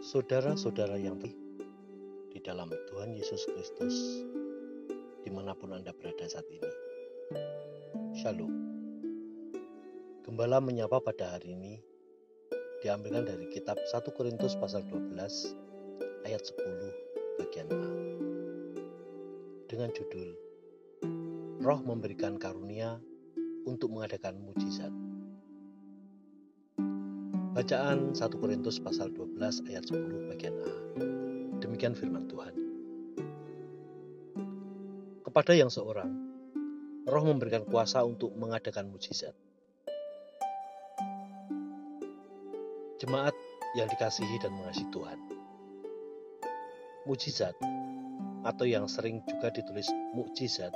Saudara-saudara yang di dalam Tuhan Yesus Kristus, di mana pun Anda berada saat ini. Shalom. Gembala menyapa pada hari ini diambilkan dari kitab 1 Korintus pasal 12 ayat 10 bagian A. Dengan judul Roh memberikan karunia untuk mengadakan mujizat. Bacaan 1 Korintus pasal 12 ayat 10 bagian A. Demikian firman Tuhan. Kepada yang seorang, roh memberikan kuasa untuk mengadakan mujizat. Jemaat yang dikasihi dan mengasihi Tuhan. Mujizat atau yang sering juga ditulis mukjizat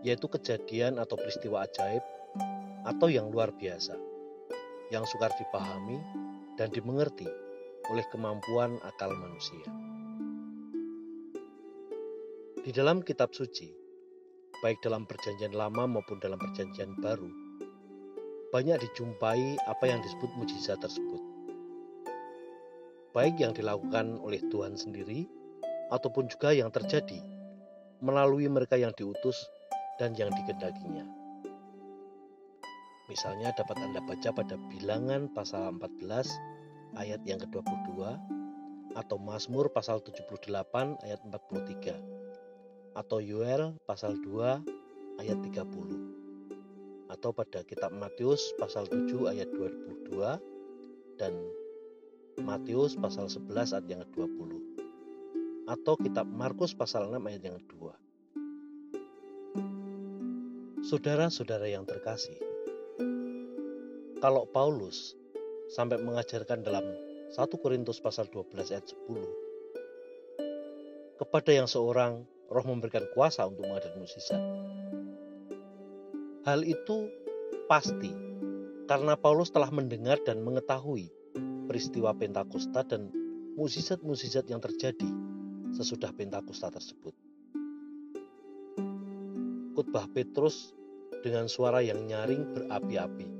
yaitu kejadian atau peristiwa ajaib atau yang luar biasa yang sukar dipahami dan dimengerti oleh kemampuan akal manusia. Di dalam kitab suci, baik dalam perjanjian lama maupun dalam perjanjian baru, banyak dijumpai apa yang disebut mujizat tersebut. Baik yang dilakukan oleh Tuhan sendiri ataupun juga yang terjadi melalui mereka yang diutus dan yang dikendakinya. Misalnya dapat Anda baca pada bilangan pasal 14 ayat yang ke-22 atau Mazmur pasal 78 ayat 43 atau Yoel pasal 2 ayat 30 atau pada kitab Matius pasal 7 ayat 22 dan Matius pasal 11 ayat yang ke-20 atau kitab Markus pasal 6 ayat yang kedua. Saudara-saudara yang terkasih, kalau Paulus sampai mengajarkan dalam 1 Korintus pasal 12 ayat 10 kepada yang seorang roh memberikan kuasa untuk mengadakan mukjizat. Hal itu pasti karena Paulus telah mendengar dan mengetahui peristiwa Pentakosta dan mukjizat-mukjizat yang terjadi sesudah Pentakosta tersebut. Khotbah Petrus dengan suara yang nyaring berapi-api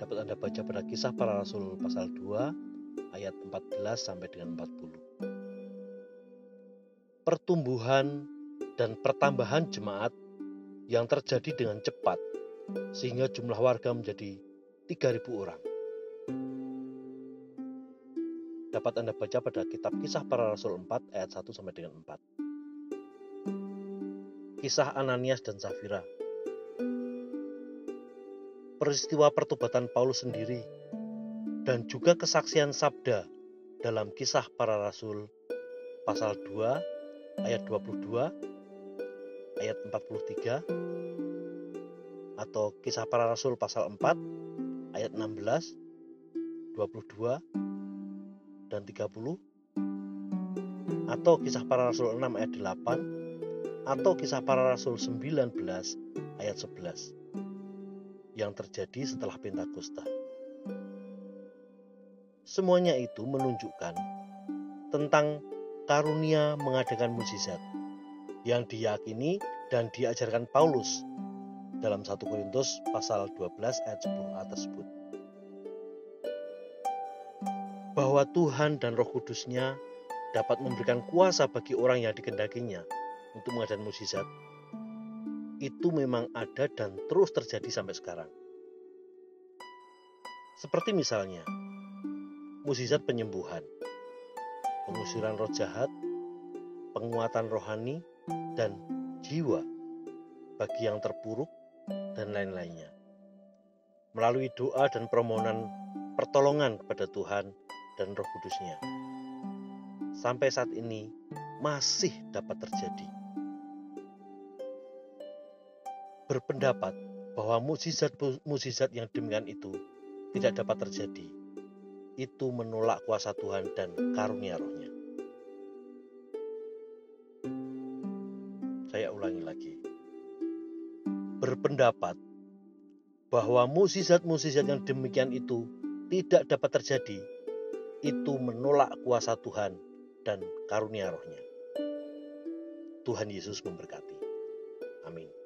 dapat Anda baca pada kisah para rasul pasal 2 ayat 14 sampai dengan 40. Pertumbuhan dan pertambahan jemaat yang terjadi dengan cepat sehingga jumlah warga menjadi 3000 orang. Dapat Anda baca pada kitab Kisah Para Rasul 4 ayat 1 sampai dengan 4. Kisah Ananias dan Safira peristiwa pertobatan Paulus sendiri, dan juga kesaksian sabda dalam kisah para rasul pasal 2 ayat 22 ayat 43 atau kisah para rasul pasal 4 ayat 16 22 dan 30 atau kisah para rasul 6 ayat 8 atau kisah para rasul 19 ayat 11 yang terjadi setelah Pentakosta. Semuanya itu menunjukkan tentang karunia mengadakan mujizat yang diyakini dan diajarkan Paulus dalam 1 Korintus pasal 12 ayat 10a tersebut. Bahwa Tuhan dan Roh Kudusnya dapat memberikan kuasa bagi orang yang dikendakinya untuk mengadakan mujizat itu memang ada dan terus terjadi sampai sekarang. Seperti misalnya, mukjizat penyembuhan, pengusiran roh jahat, penguatan rohani, dan jiwa bagi yang terpuruk, dan lain-lainnya. Melalui doa dan permohonan pertolongan kepada Tuhan dan roh kudusnya. Sampai saat ini masih dapat terjadi. Berpendapat bahwa mukjizat-mukjizat yang demikian itu tidak dapat terjadi. Itu menolak kuasa Tuhan dan karunia rohnya. Saya ulangi lagi. Berpendapat bahwa mukjizat-mukjizat yang demikian itu tidak dapat terjadi, itu menolak kuasa Tuhan dan karunia rohnya. Tuhan Yesus memberkati. Amin.